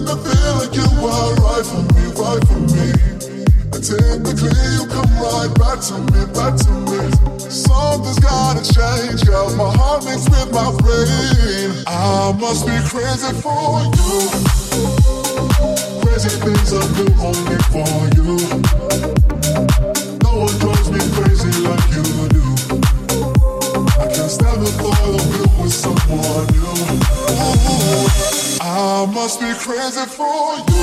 Feel like you for me, for me. You come right back to me, back to me. Something's gotta. My heart with my brain. I must be crazy for you. Crazy things I do only for you. No one drives me crazy like you do. I can't stand the with someone new. I must be crazy for you.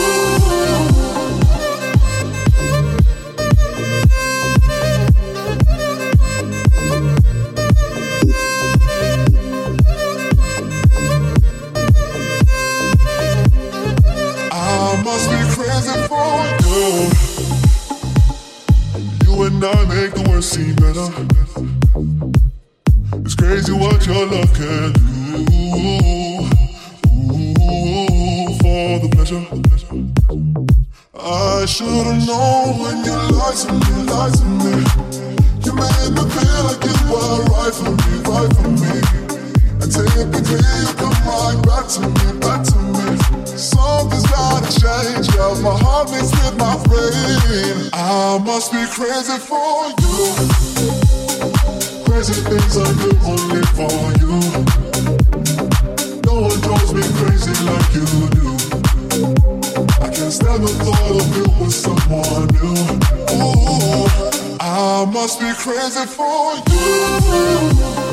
I must be crazy for you. You and I make the worst seem better. It's crazy what your love can do. Pleasure. I should've known when you lied to me, lied to me. You made me feel like you were right for me, right for me. And typically you come right back to me, back to me. Something's gotta change, yeah. My heart beats with my brain. I must be crazy for you. Crazy things I do only for you. No one drives me crazy like you do. I can't stand a lot of meal with someone new. Oh, I must be crazy for you.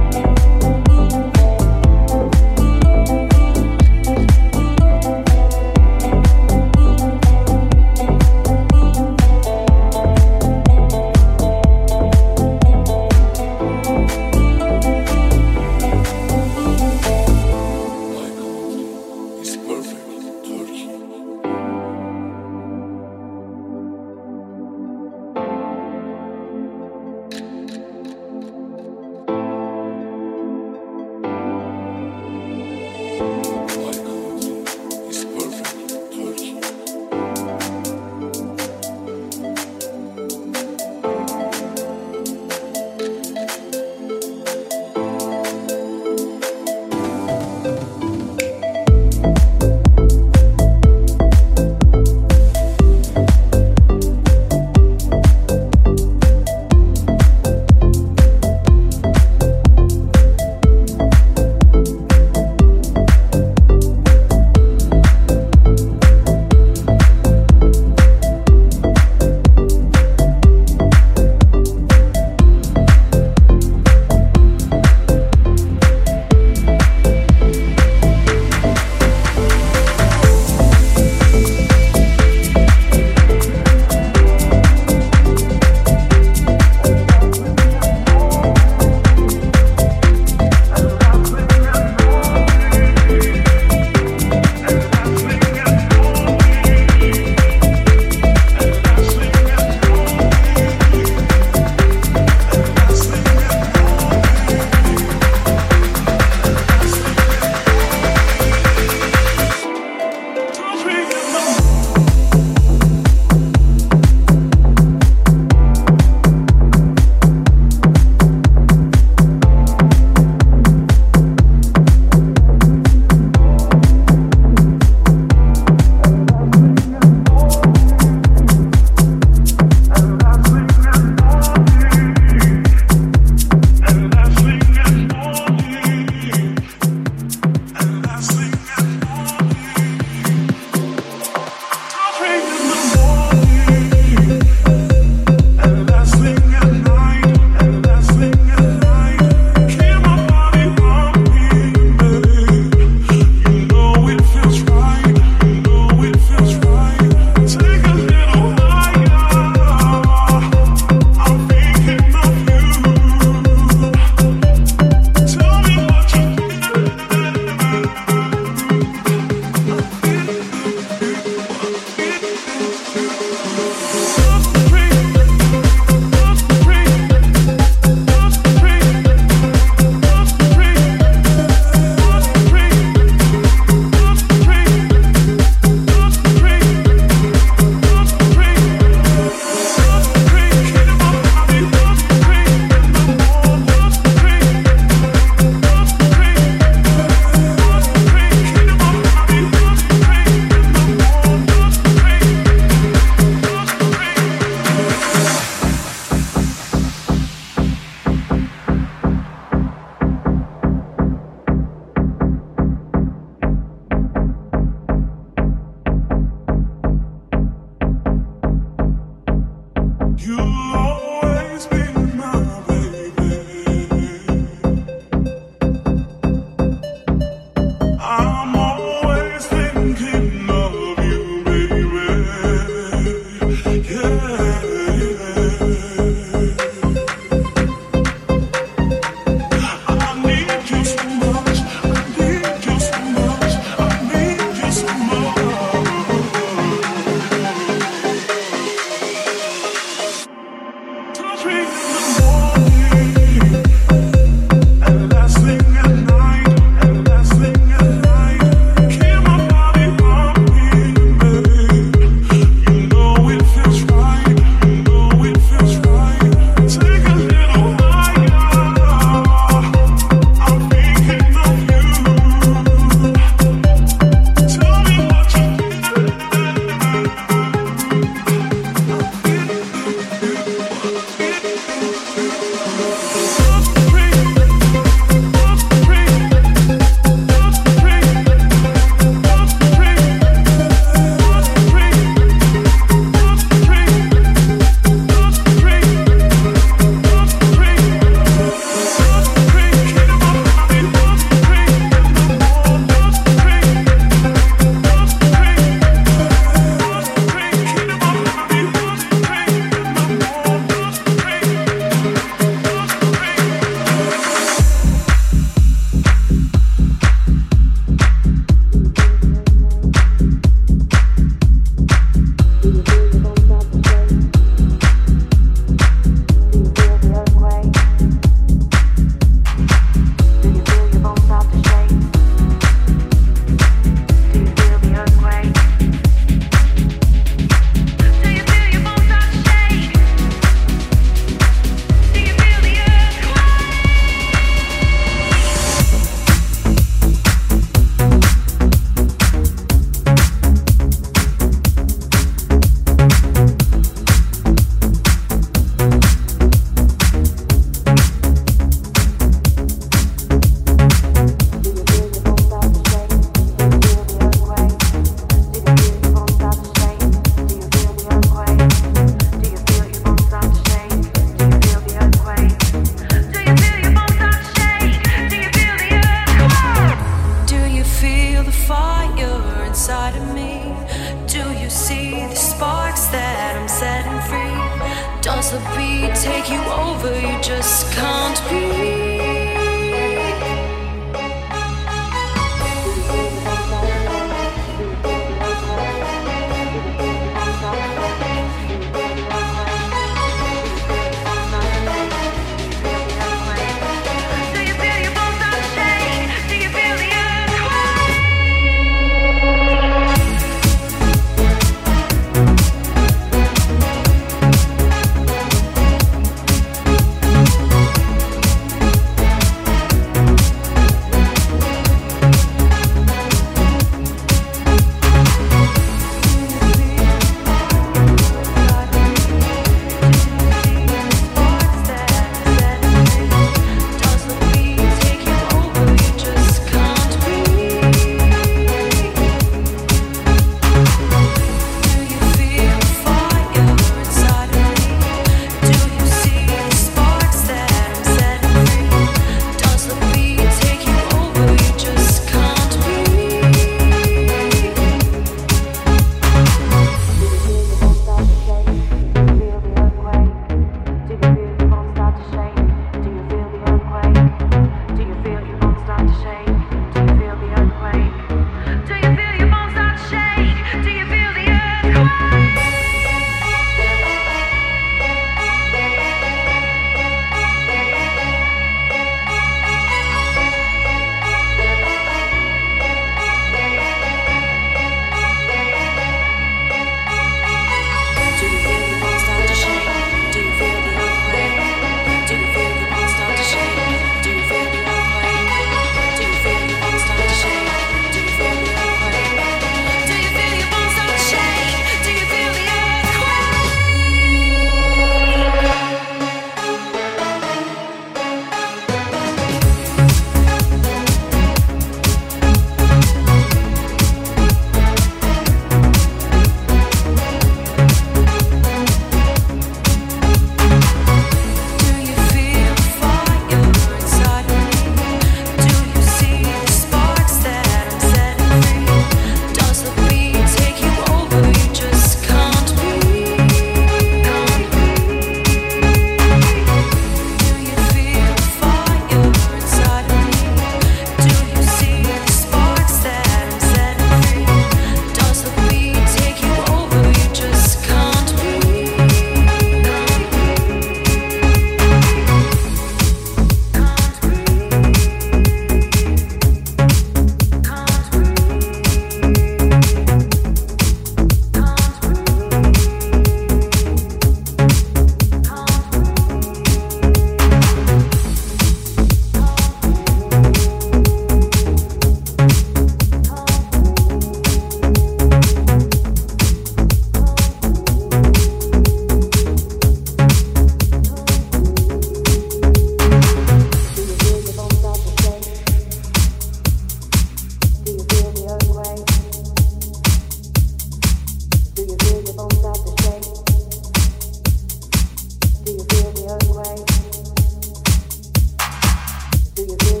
do you?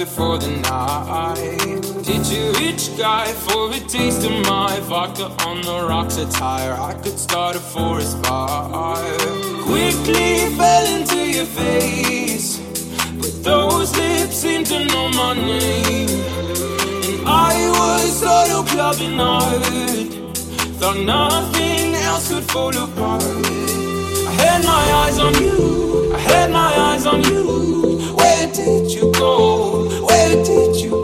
before the night. Did you reach, guy, for a taste of my vodka on the rocks attire? I could start a forest fire. Quickly fell into your face, but those lips seemed to know my name. And I was solo clubbing hard, thought nothing else could fall apart. I had my eyes on you, I had my eyes on you. Where did you go? Where teach you?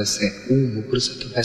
desenhadas um uma, por isso eu